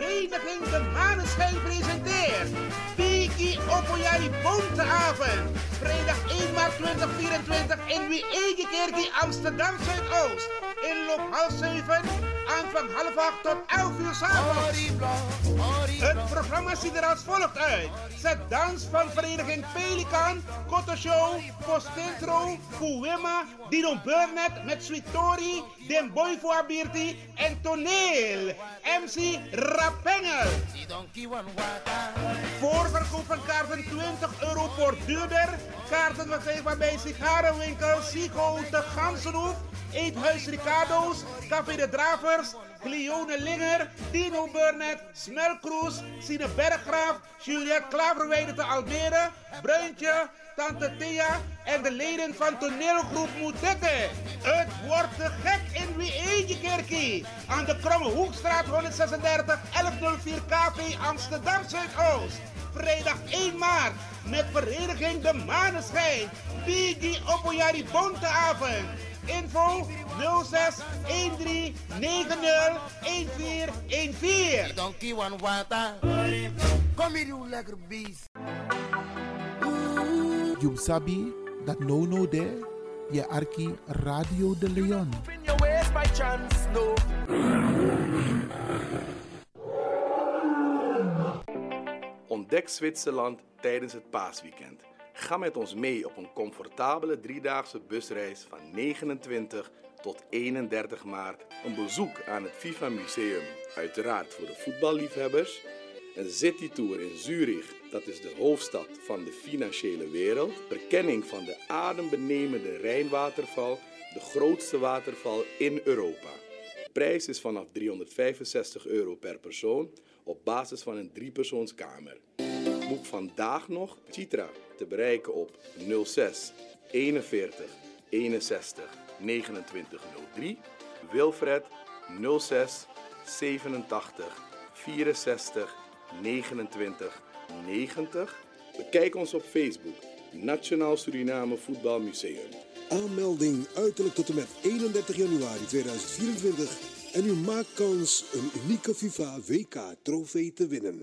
Vereniging De Maneschijn presenteert Piki Opoyari Bonteavond. Vrijdag 1 maart 2024 in Wiegekerkie Amsterdam Zuidoost. Inloop half 7, aanvang half 8 tot 11 uur s'avonds. Het programma ziet er als volgt uit. Zet dans van vereniging Pelikan, Koto Show, Postintro, Kuwema, Dino Burnett met Sweet Tori, Den Boy voor en Toneel. MC Rapengel. Voorverkoop van kaarten 20 euro voor duurder. Kaarten verkrijgbaar bij sigarenwinkel Sigo de Gansenhoef. Eethuis Ricardo's, Café de Dravers, Cleone Linger, Dino Burnett, Smelkroes, Sine Berggraaf, Juliette Klaverweide te Almere, Bruintje, Tante Thea en de leden van toneelgroep Moetette. Het wordt te gek in Wiegekerkie. Aan de Kromme Hoekstraat 136 1104 KV Amsterdam Zuidoost. Vrijdag 1 maart met vereniging De Maneschijn. Bigi Opoyari Bonteavond. Info 06 13 90 1414. Donkey one water. Kom hier, you lekker beest. You sabi that no no there, je arki Radio de Leon. Ontdek Zwitserland tijdens het paasweekend. Ga met ons mee op een comfortabele driedaagse busreis van 29 tot 31 maart. Een bezoek aan het FIFA Museum, uiteraard voor de voetballiefhebbers. Een citytour in Zurich, dat is de hoofdstad van de financiële wereld. Verkenning van de adembenemende Rijnwaterval, de grootste waterval in Europa. De prijs is vanaf 365 euro per persoon op basis van een driepersoonskamer. Boek vandaag nog Citra te bereiken op 06 41 61 29 03. Wilfred 06 87 64 29 90. Bekijk ons op Facebook Nationaal Suriname Voetbal Museum. Aanmelding uiterlijk tot en met 31 januari 2024 en u maakt kans een unieke FIFA WK trofee te winnen.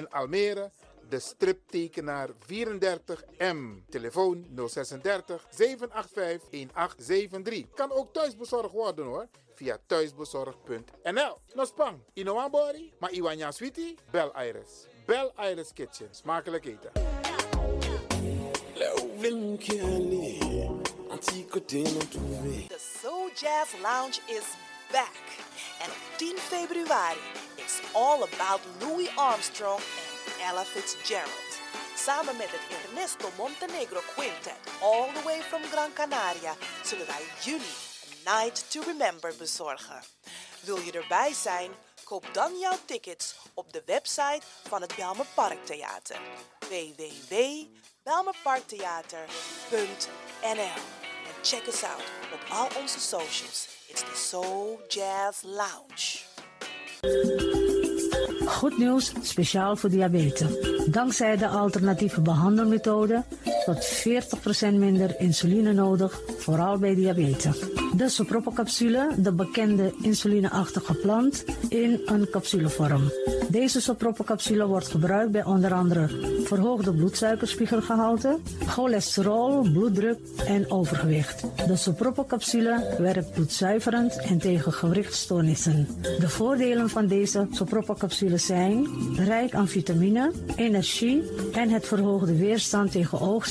Almere, de striptekenaar 34M. Telefoon 036 785 1873. Kan ook thuisbezorgd worden hoor. Via thuisbezorgd.nl. Nospang, Inoambori, maar Iwanya Sweetie, Bel Iris. Bel Iris Kitchen. Smakelijk eten. The Soul Jazz Lounge is back. En op 10 februari, it's all about Louis Armstrong en Ella Fitzgerald. Samen met het Ernesto Montenegro Quintet, all the way from Gran Canaria, zullen wij jullie een Night to Remember bezorgen. Wil je erbij zijn? Koop dan jouw tickets op de website van het Belmer Parktheater. www.belmerparktheater.nl En check us out op al onze socials. It's the Soul Jazz Lounge. Goed nieuws, speciaal voor diabetes. Dankzij de alternatieve behandelmethode tot 40% minder insuline nodig, vooral bij diabetes. De sopropocapsule, de bekende insulineachtige plant, in een capsulevorm. Deze sopropocapsule wordt gebruikt bij onder andere verhoogde bloedsuikerspiegelgehalte, cholesterol, bloeddruk en overgewicht. De sopropocapsule werkt bloedzuiverend en tegen gewrichtstoornissen. De voordelen van deze sopropocapsule zijn rijk aan vitamine, energie en het verhoogde weerstand tegen oogst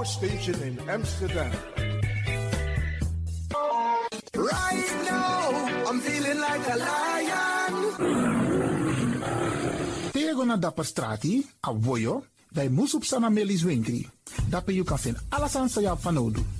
power station in Amsterdam. Right now, I'm feeling like a lion. Tego na dapper strati, a voyo, dai musup sana melis winkri. Dapper you kan vinden alles aan sa van nodu.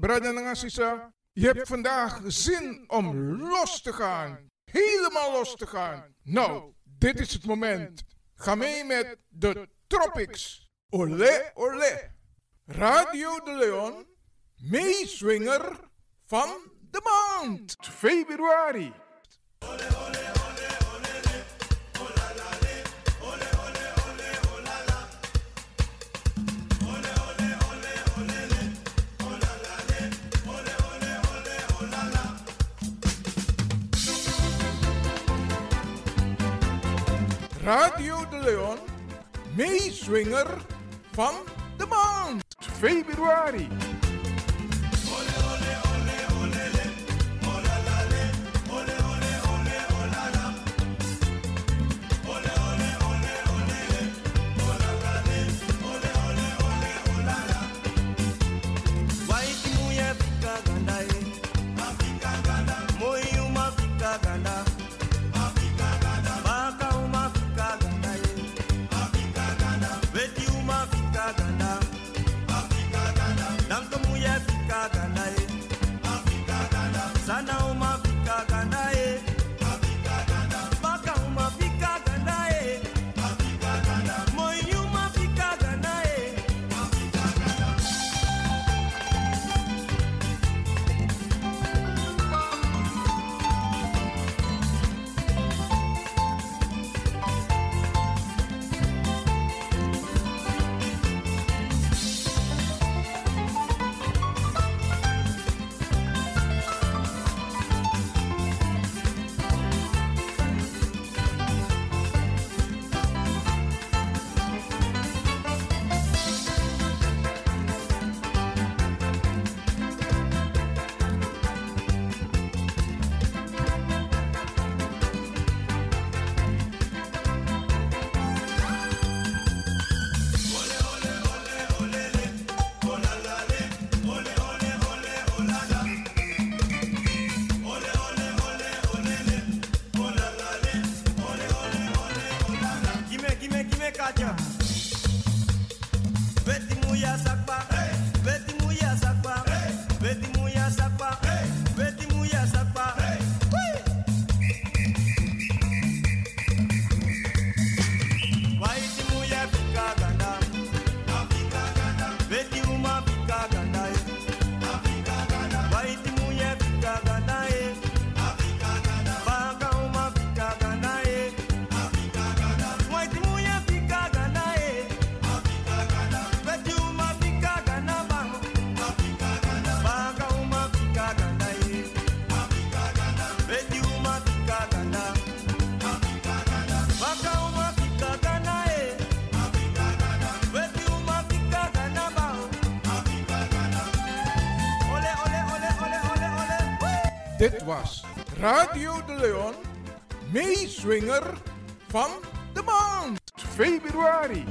brada en Assisa, je hebt vandaag zin om los te gaan. Helemaal los te gaan. Nou, dit is het moment. Ga mee met de Tropics. Olé, olé. Radio de Leon, meeswinger van de maand. Februari. Radio de Leon, meeswinger van de maand. Februari. Leon, meeswinger van de maand. Februari.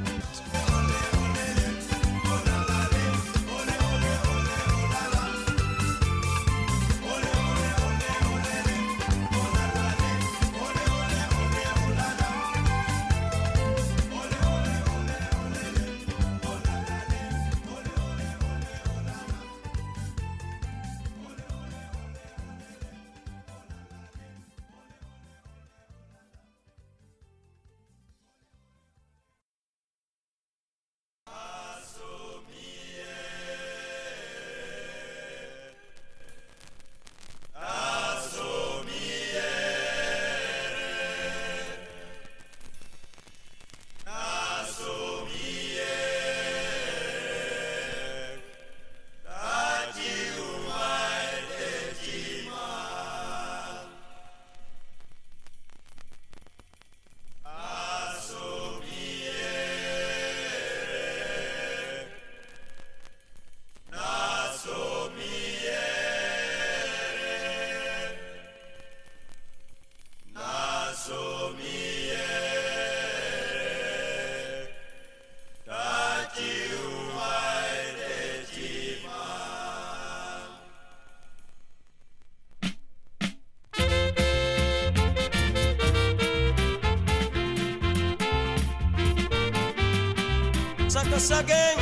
this again.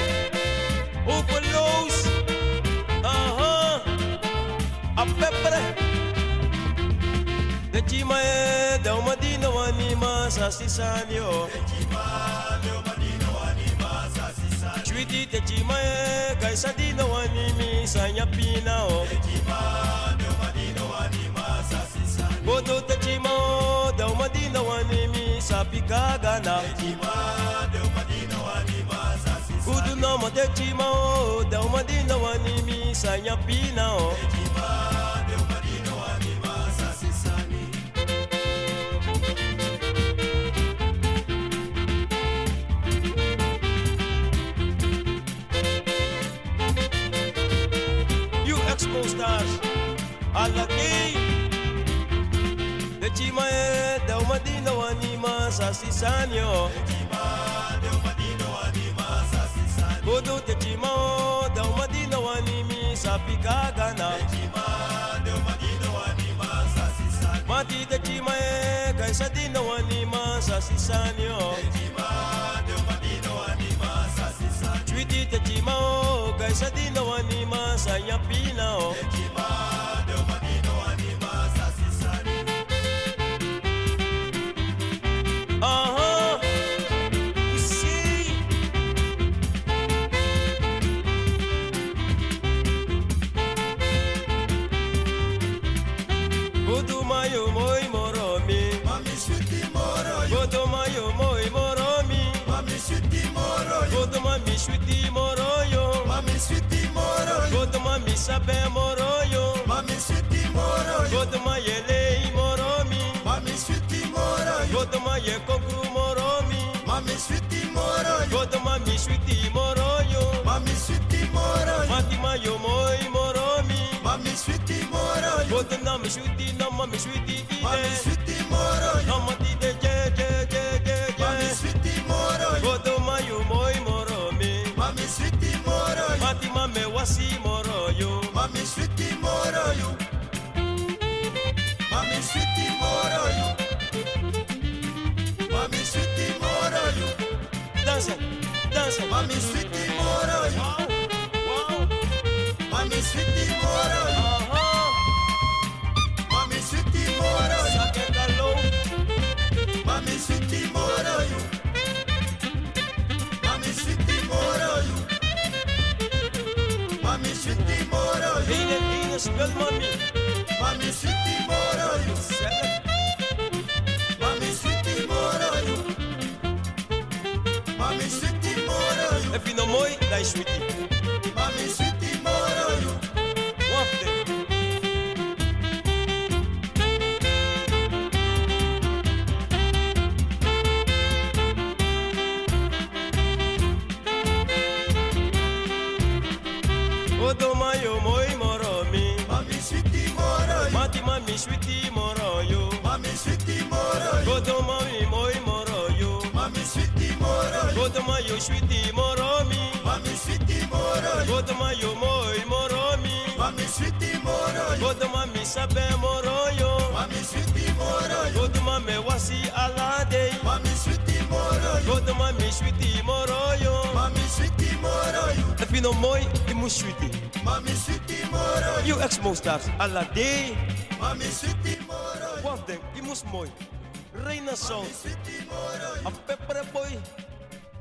Overloads, uh huh. A pepper. The Chima, the Madina, one, Sasisani. Kudu no mo te chima o de umadina wani mi sanya pina o. De chima de umadina wani masa sisanyo. You expo stars, alla gay. De chima e de umadina wani masa sisanyo. De chima de Africa, Ghana. Mati de Chima, Kaisa Dino Anima, Sasisanio. Tweety de Chima, Kaisa Dino Anima, Sayapina. be moroyo. Mami switi moroyo. Godma yelei moromi mami switi moroyo. Godma ye kokru moromi. Mami switi moroyo. Godma mami switi moroyo. Mami switi moroyo. Mati mayo moi moromi. Mami switi moroyo. Godna mi switi na mami switi ide. Mami switi moroyo. Na mati de je je je mami switi moroyo. Godma yo moi moromi. Mami switi moroyo. Mati mame wasi moro. Jungle Money. yo suis moromi mami suis moromi god mayo moi moromi mami suis Godo god mami sabe moroyo mami suis moromi ma me wasi alade mami suis moroyo ma mami suis moroyo mami suis moroi tapino moi e mushuti mami suis moroi you ex mostars alade mami suis moroi one e mus moy Reina Sol, a Pepper Boy.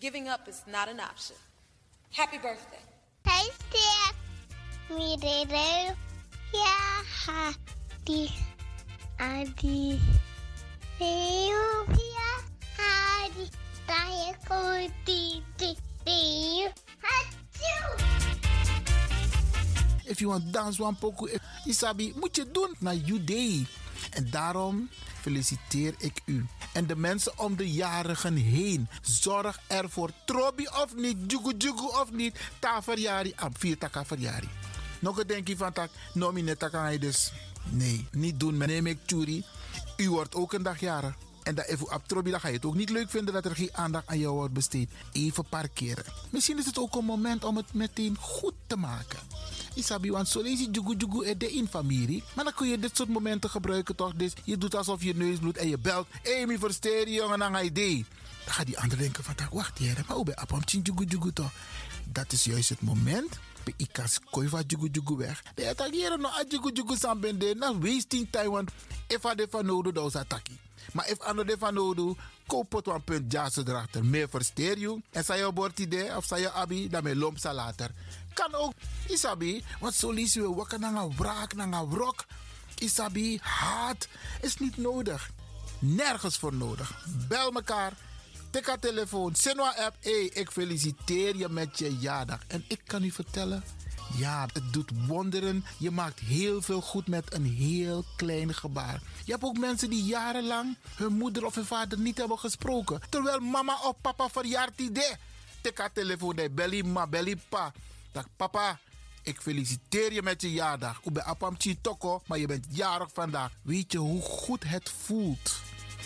Giving up is not an option. Happy birthday. Hey, Steph. Me, Rere. Yeah, happy. Adi. Reo, yeah, Adi. Tayo ko, titi. Reo. Achoo! If je want dans one pokoe, Isabi, moet je doen naar you day. En daarom feliciteer ik u. En de mensen om de jarigen heen. Zorg ervoor. Trobi of niet, jugu jugu of niet. Ta verjari, am vier taka verjari. Nog een denkje van tak, nomine taka dus. Nee, niet doen. Neem ik churi. U wordt ook een dag jarig. En dat even op Trobi, dan ga je het ook niet leuk vinden dat er geen aandacht aan jou wordt besteed. Even parkeren. Misschien is het ook een moment om het meteen goed te maken. Isabi, want zo je jugu jugu er de in familie. Maar dan kun je dit soort momenten gebruiken toch? Dus je doet alsof je neus bloedt en je belt. Mi versteer je jongen aan idee. Dan gaat die ander denken van, wacht hier, maar hoe ben je jugu jugu toch? Dat is juist het moment. Ik kan koiva jugu jugu weg. De attackeren no a jugu jugu sambende. Na wasting time, want if I defa nodo, dan is attackie. Maar if ano defa nodo, koop het een punt jassen erachter. Meer versteer je. En zij je bord idee of zij je abi, dan me lomp later. Kan ook, isabi, want zo lees je wakker naar een wraak, naar een wrok. Isabi, haat is niet nodig. Nergens voor nodig. Bel mekaar. Tik haar telefoon. Sinwa app. Hey, ik feliciteer je met je jaardag. En ik kan u vertellen. Ja, het doet wonderen. Je maakt heel veel goed met een heel klein gebaar. Je hebt ook mensen die jarenlang hun moeder of hun vader niet hebben gesproken. Terwijl mama of papa verjaart idee. Tik haar telefoon. Hey, belly ma, belly pa. Dag papa. Ik feliciteer je met je jaardag. Ik ben Apam Toko, maar je bent jarig vandaag. Weet je hoe goed het voelt?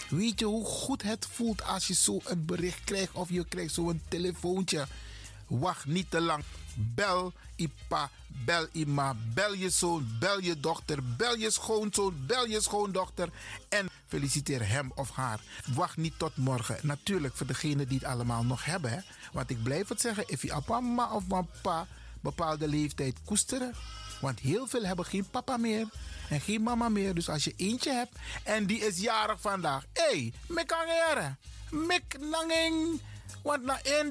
Weet je hoe goed het voelt als je zo een bericht krijgt of je krijgt zo'n telefoontje? Wacht niet te lang. Bel Ipa, bel Ima, bel je zoon, bel je dochter, bel je schoonzoon, bel je schoondochter en feliciteer hem of haar. Wacht niet tot morgen. Natuurlijk voor degenen die het allemaal nog hebben. Hè? Want ik blijf het zeggen, if je mama of papa bepaalde leeftijd koesteren. Want heel veel hebben geen papa meer en geen mama meer. Dus als je eentje hebt en die is jarig vandaag. Hé, hey, mek angere. Mek nanging. Want na één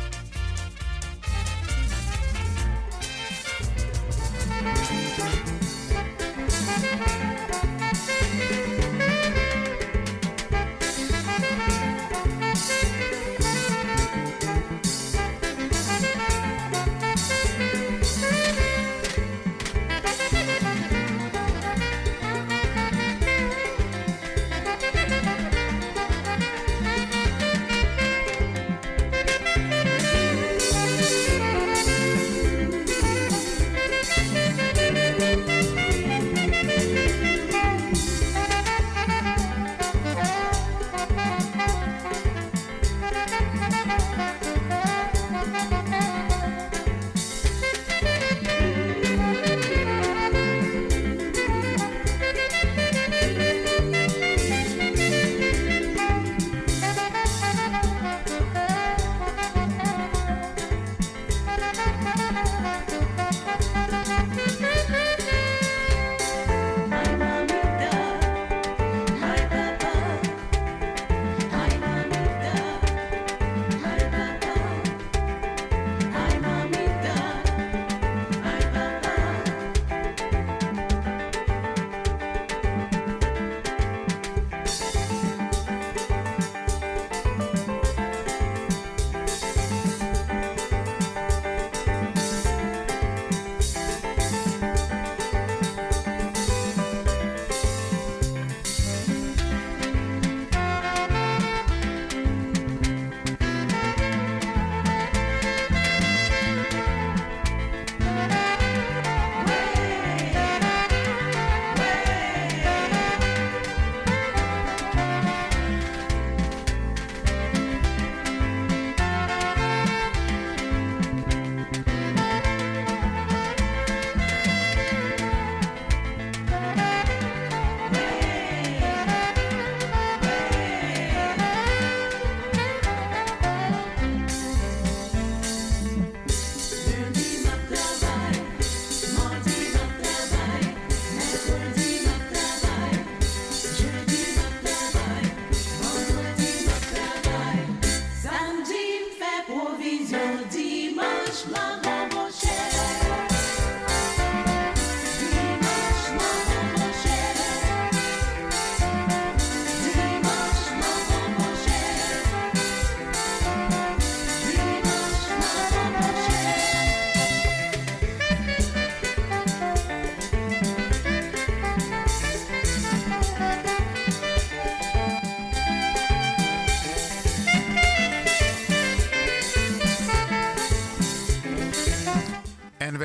Música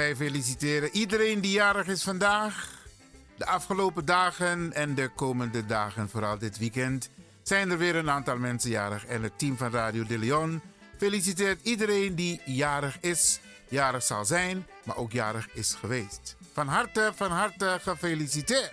wij feliciteren iedereen die jarig is vandaag. De afgelopen dagen en de komende dagen, vooral dit weekend, zijn er weer een aantal mensen jarig. En het team van Radio de Leon feliciteert iedereen die jarig is, jarig zal zijn, maar ook jarig is geweest. Van harte, van harte gefeliciteerd.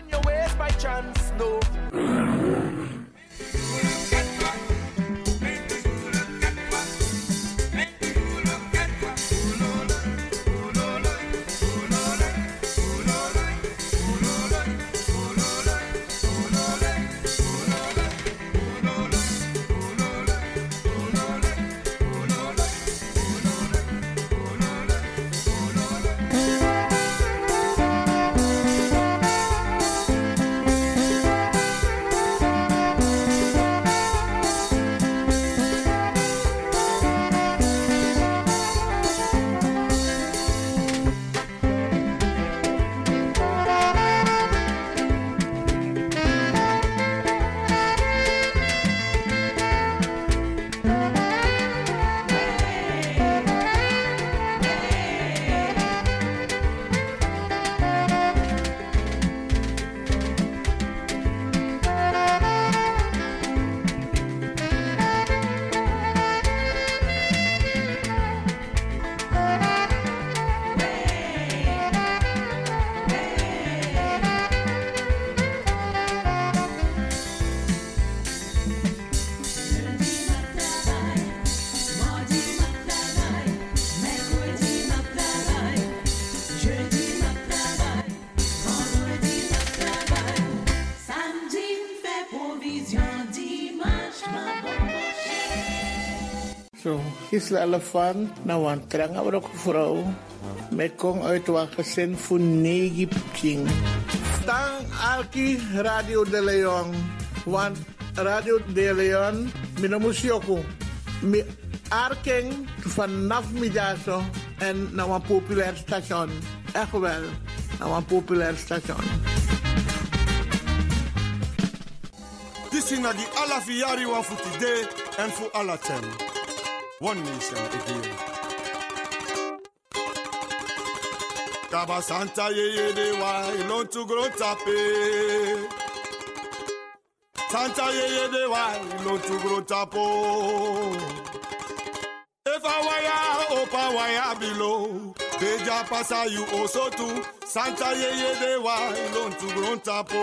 Elefant, nou een trange brok vrouw. Met kom uit wat gezin voor negi pking. Stang Alki Radio de Leon. Want Radio de Leon, mina musioko. Mi arking vanaf middago en nou een populair station. Echt wel, nou een populair station. Disi na di ala fi yari wan fu today and fu ala tem. One nation again. Kaba Santa ye ye de wa ilon tu gro tape. Santa ye ye de wa ilon tu gro tapo. If I wire opa wire below. Beja pasa you also too. Santa ye ye de wa ilon tu gro tapo.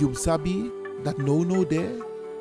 You sabi that no no there,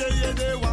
yeah, yeah, they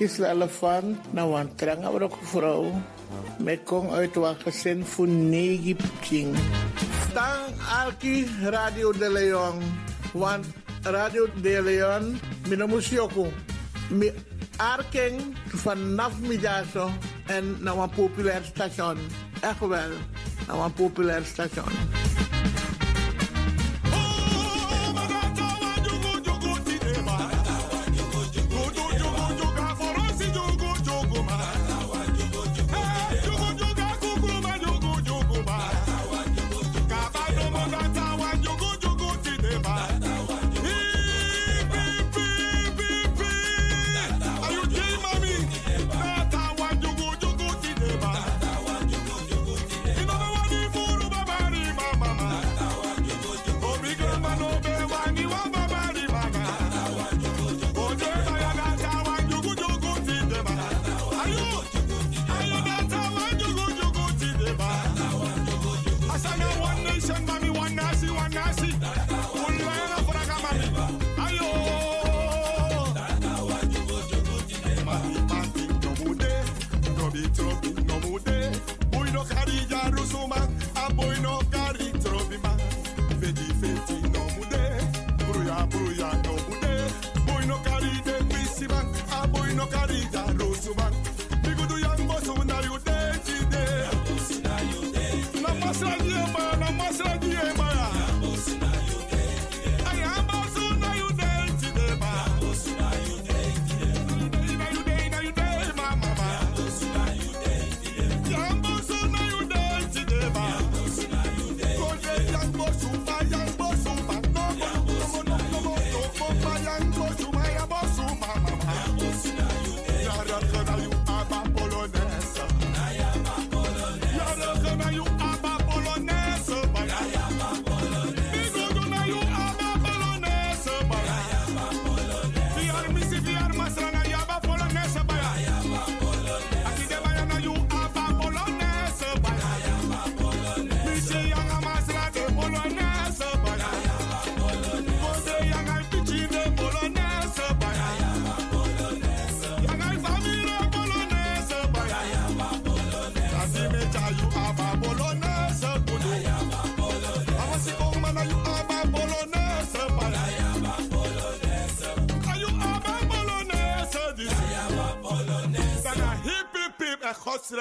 kisla van nou, na wan trang vrouw. Met kom uit wan gezin voor negi king. Tang alki Radio de Leon. Want Radio de Leon, mina musioko. Mi arking vanaf midaso en naar een populair station. Echt wel, naar een populair station.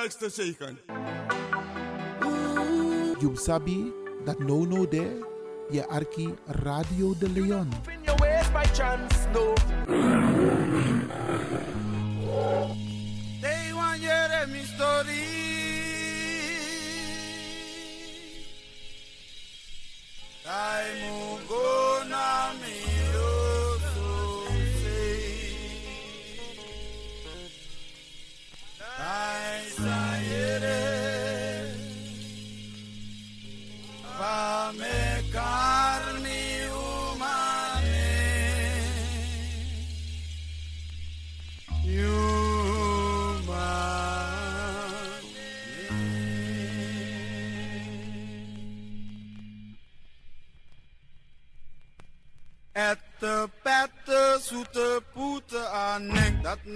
rijkste zegen. Jumsabi, dat no no there, je arki Radio de Leon.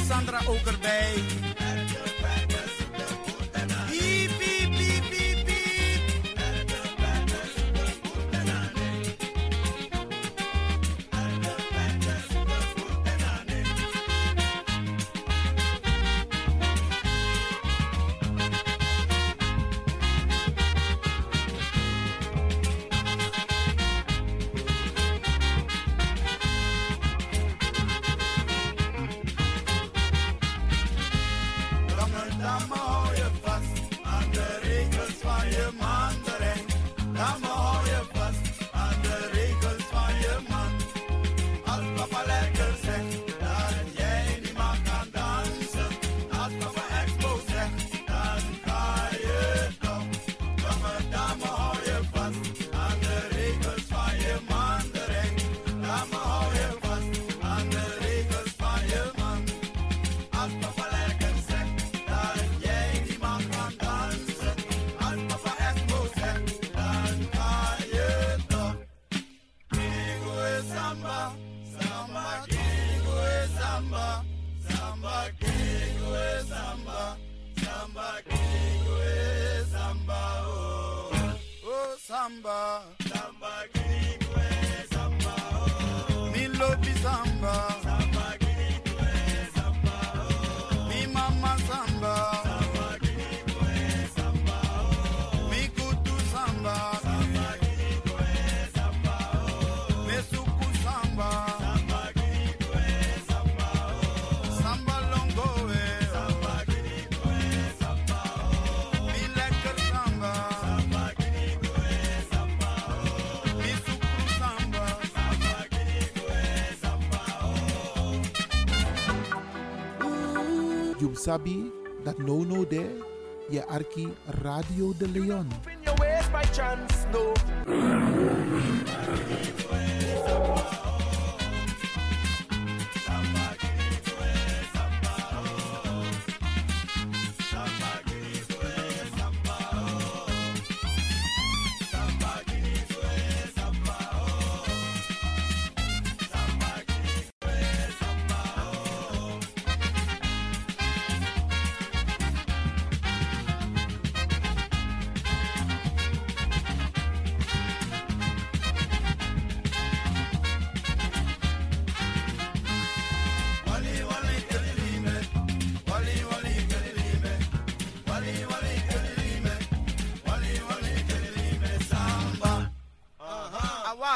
Sandra ook. Sabi that no-no-de, ye arki Radio de Leon.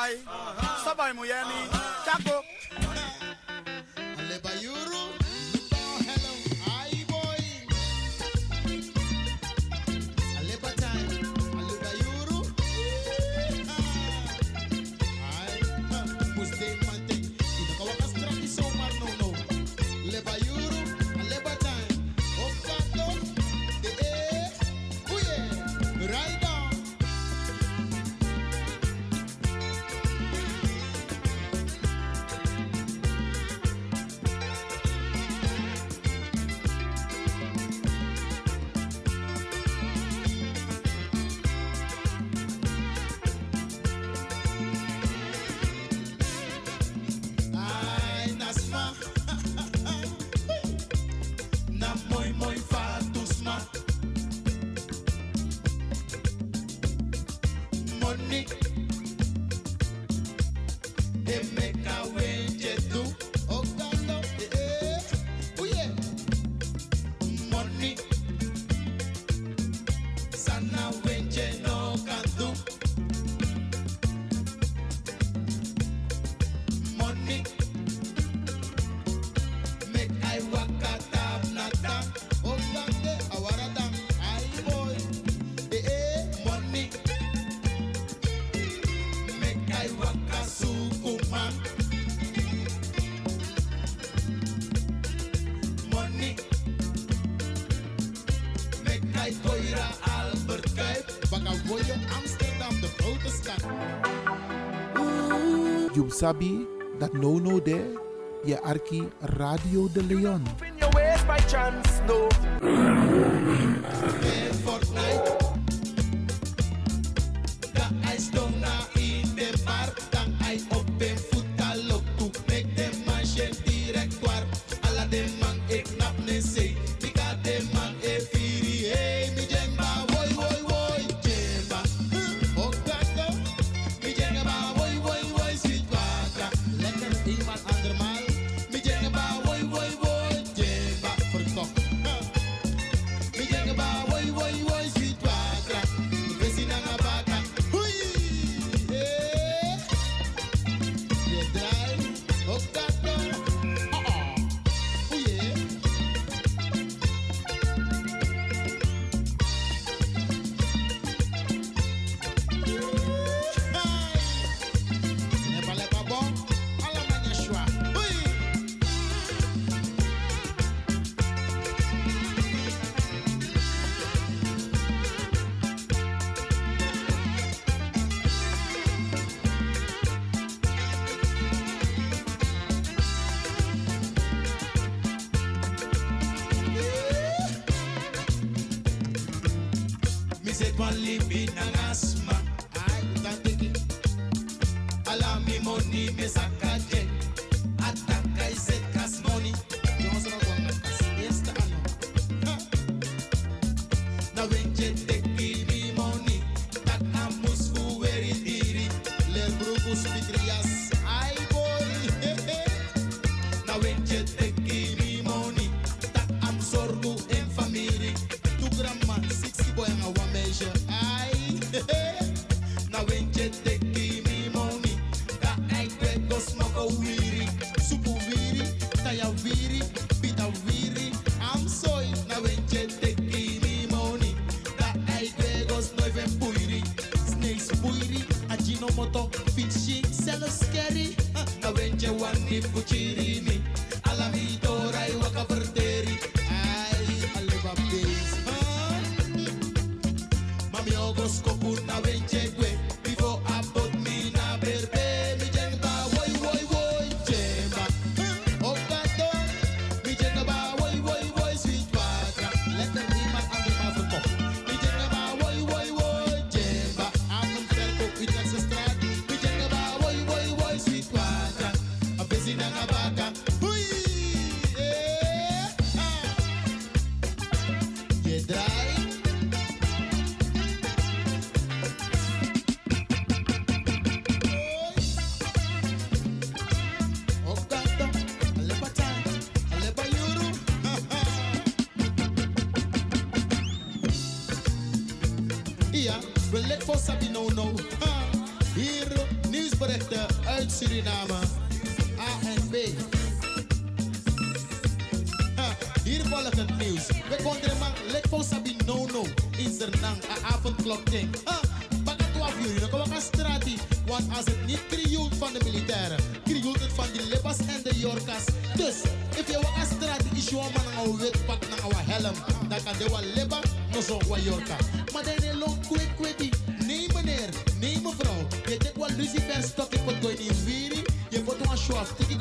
Dubai, Saba Chaco. Rijs, Boira, Albert Kuip. Bagawoyo, Amsterdam, de grote stad. You sabi that no no there, je arki Radio de Leon. Open your ways by chance, no. Fortnite.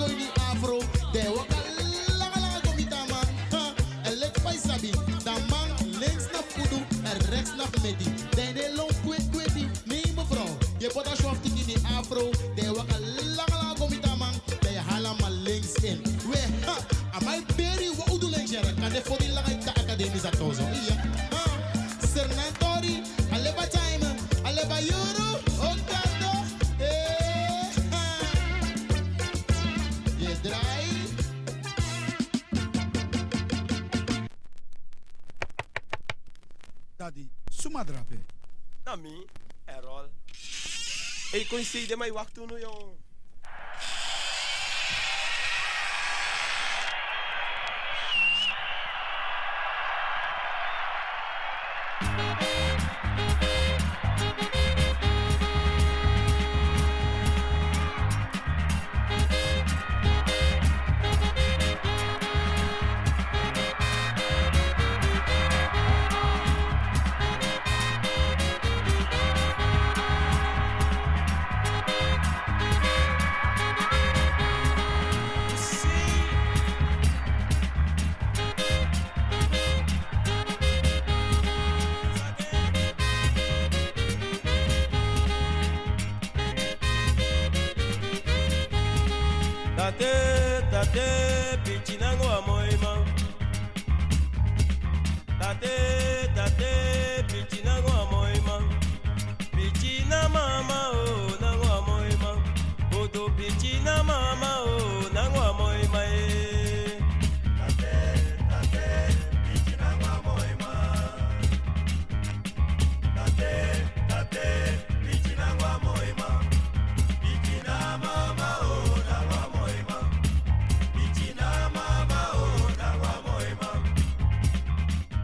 goini afro de waka langa langa gomita man ha en lek pai sabi da man links naar kudu en rechts naar medi Dan de long kwet neem nee mevrouw je bota schoft die afro Ei, conheci, demais, o Arthur não ia.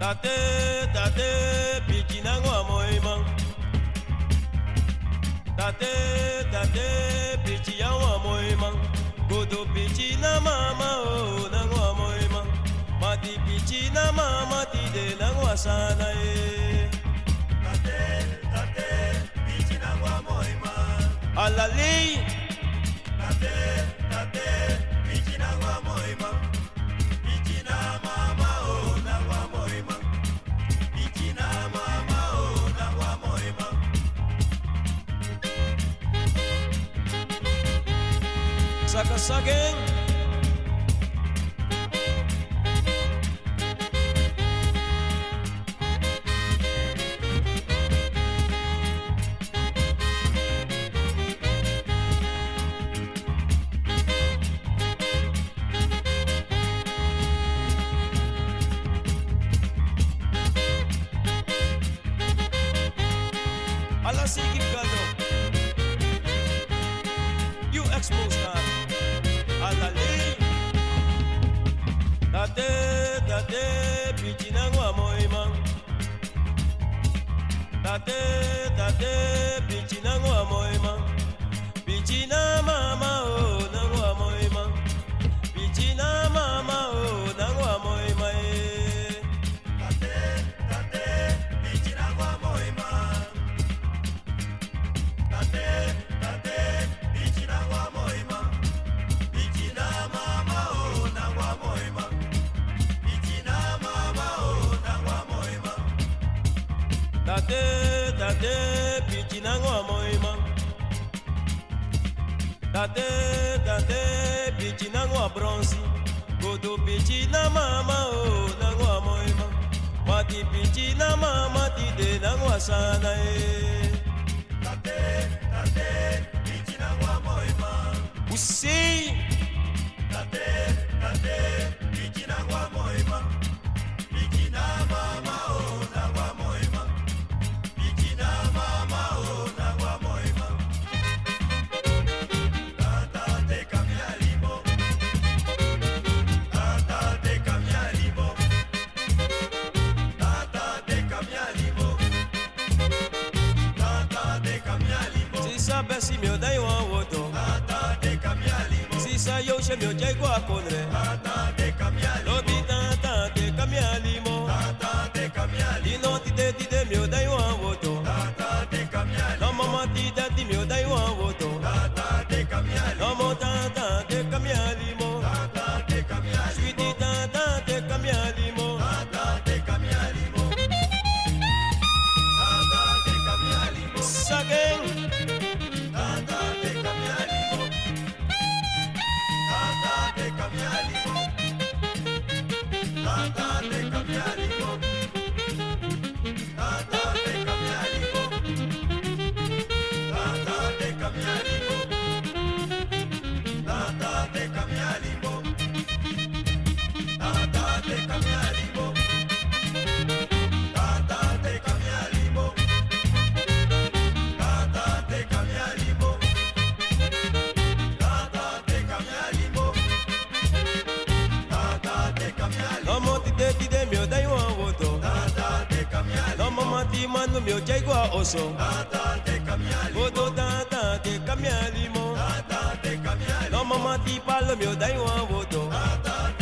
tate tate piki nango ya moema. Tate tate piki yango ya moema. Godo piki na mama o nango ya moema. Mati piki na mama tide nango asana e tate tate piki nango ya moema. Alali. Tate tate piki nango ya moema. again. Dade, dade, piti nango a bronze. kodo piti na mama oh, o nango a moema. Mati piti na mama ti de nango a sana e. Dade, dade, piti nango a moema. Usi. Dade, dade, piti nango a moema. se mi oye guacondre. Bodo tata ke kamyali mo Tata te kamyali No mama ti palo mio dai wa bodo Tata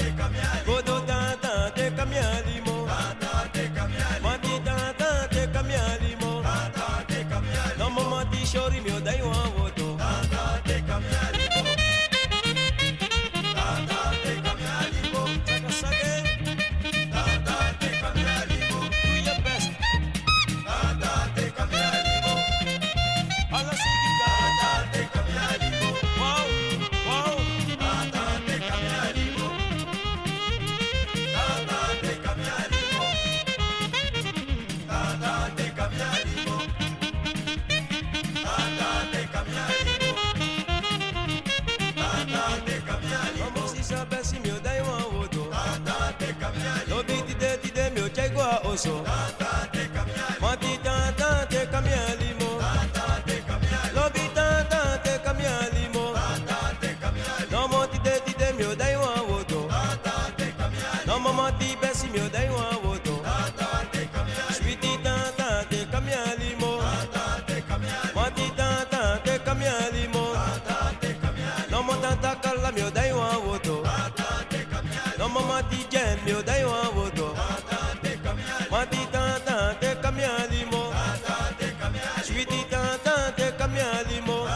ma ti besi mio dai wan woto. Sweetie tata te kamiali mo. Ma ti tata te kamiali mo. No mo tata kala mio dai wan woto. No mo ma ti jen mio dai wan woto. Ma ti tata te kamiali mo. Sweetie tata te kamiali mo.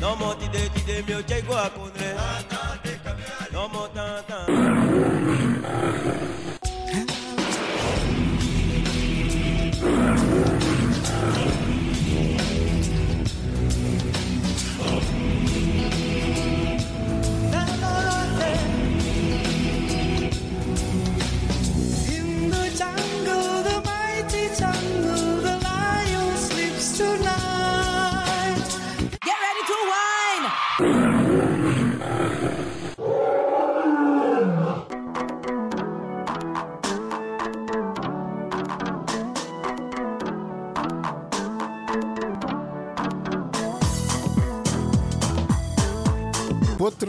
No mo ti de ti de mio jai gua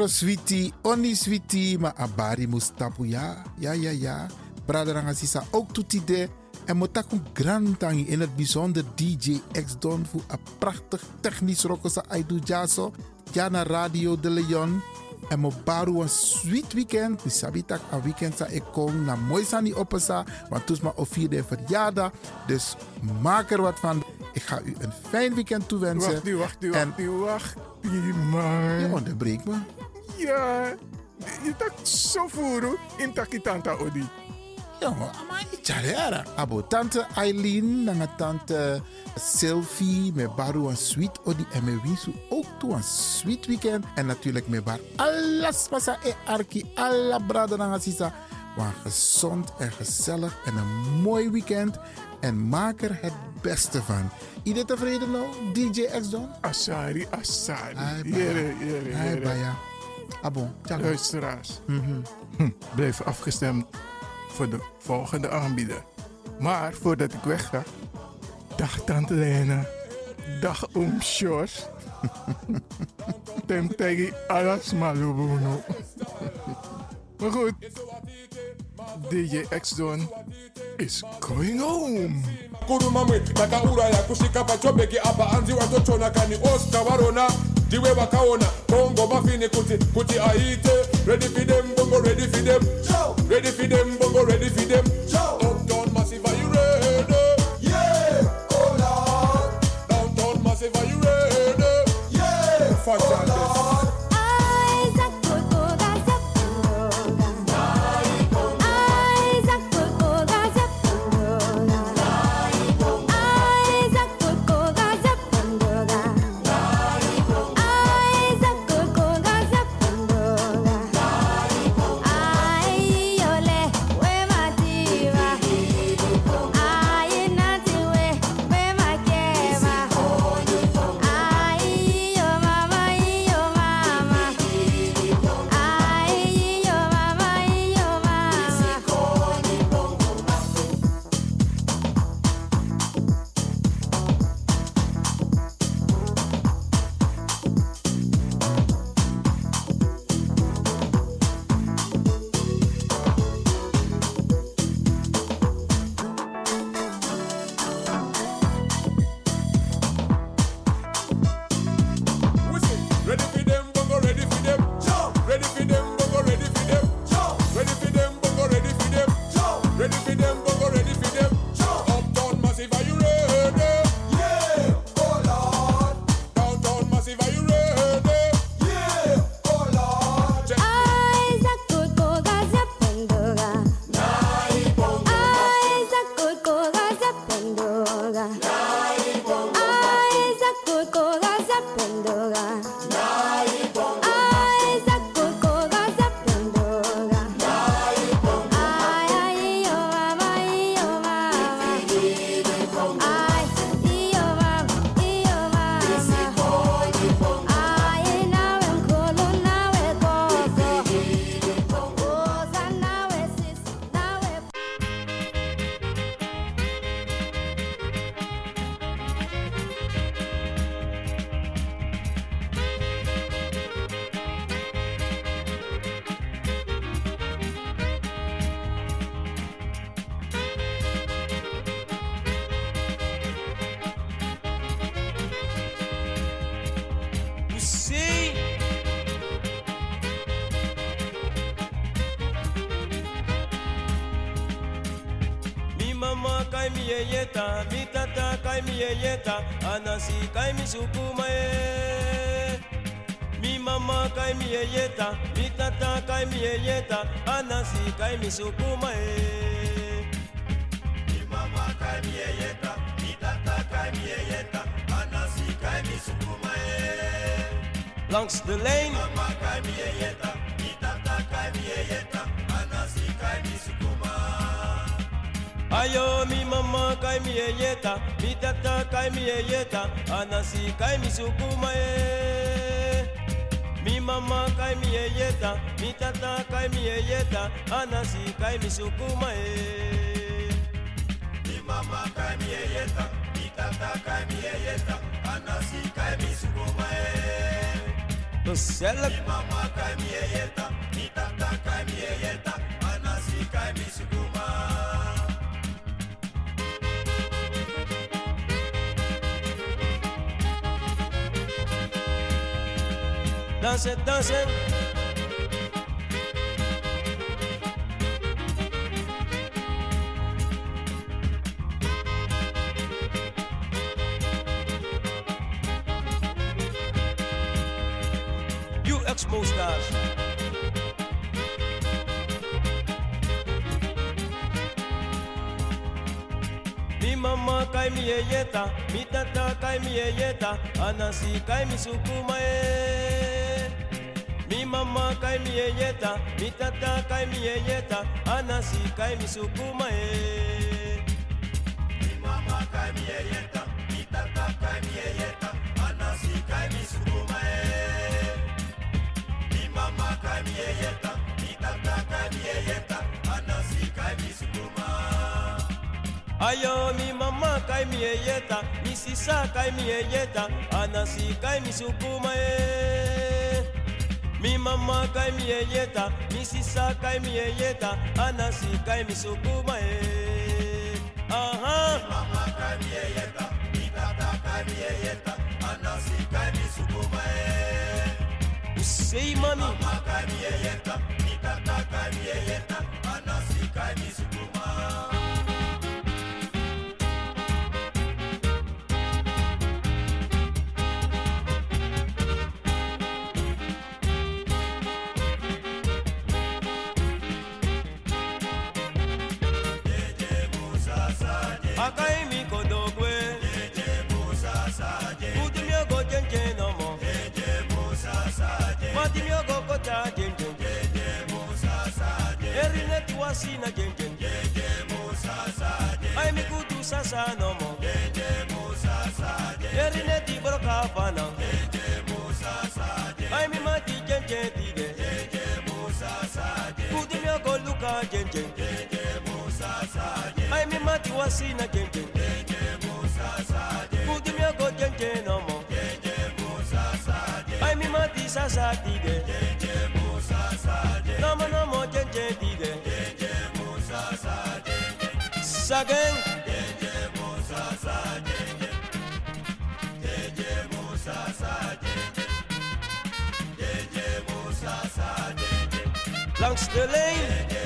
Switi, oni switi, ma abari mustapu ja. Ja, ja, ja. Braderanga sisa ook toetide. En motakum grantangi in het bijzonder DJ X Don voor een prachtig technisch rokosa aidu jaso. Ja na Radio de Leon. En mo baru een sweet weekend. Mi sabitak een weekend sa ik kom na mooi sani opesa. Want toes ma of vierde verjaardag. Dus maak er wat van. Ik ga u een fijn weekend toewensen. Wacht nu, wacht nu, wacht nu, wacht nu, man. Je onderbreekt me. Ja, je tak zo voeren in takitanta odi. Jongen, ama icharera. Abo tante Eileen, nanga tante Sylvie, me baru een sweet odi en me wisu ook toe een sweet weekend. En natuurlijk me bar alles pasa e arki, alla brada nanga sisa. Maar gezond en gezellig en een mooi weekend. En maak er het beste van. Iedereen tevreden nou, DJ X Don? Asari, Asari. Ai, Jere, baya. jere, Ai, jere. baya. Abo, tjaka. Luisteraars, Mhm. hm, blijf afgestemd voor de volgende aanbieder. Maar voordat ik wegga, dag Tante Lena, dag Oom Sjors. Tem tegi alas malubuno. Maar goed, DJ X is going home. takauraya kusvika apa watotona kani osta varona ndiwe vakaona bongo mafini kuti kuti aite. Bongo bongo kai mi yeyeta, mi tata kai mi yeyeta, anasi kai mi sukuma e. Mi mama kai mi yeyeta, mi tata kai mi yeyeta, anasi kai mi sukuma e. Mi mama kai mi yeyeta, mi tata kai mi yeyeta, anasi kai mi sukuma e. Langs de. Ayo mi mama kai mi yeyeta, mi tata kai mi yeyeta, anasi kai mi sukuma e. Mi mama kai mi yeyeta, mi tata kai mi yeyeta, anasi kai mi sukuma e. Mi mama kai mi yeyeta, mi tata kai mi yeyeta, anasi kai mi sukuma e. Mi mama kai mi yeyeta, mi tata kai mi yeyeta, Dansen. You Exmo stars. Mama kai mi yeyeta, mi tata kai mi yeyeta, anasi kai mi sukuma e. Mi mama kai mi yeyeta, mi tata kai mi yeyeta, anasi kai mi sukuma e. Mi mama kai mi yeyeta, mi tata kai mi yeyeta, anasi kai mi sukuma e. Mi mama kai mi yeyeta, mi tata kai mi yeyeta, anasi kai mi sukuma. Ayo mi mama kai mi yeyeta, mi sisa kai mi yeyeta, anasi kai mi sukuma e. Mi mama kai mi yeta, mi sisa kai mi yeta, anasi kai mi sukuma e. Aha. Mi mama kai mi yeta, mi tata kai mi yeta, anasi kai mi sukuma e. Usei mami. Mama kai mi yeta, mi tata kai mi yeta, anasi kai mi sukuma seen again, again. I make good to Sasa no more. Here in the Brokavana. I'm in mi DJ, DJ. Good in your gold look at Jenjen. I'm in my Tiwasina Jenjen. Good in your gold Jenjen no more. I'm in sasa Tisa de. again. JJ Musa sa JJ. JJ Musa sa JJ. JJ Musa sa JJ. Langs de lane.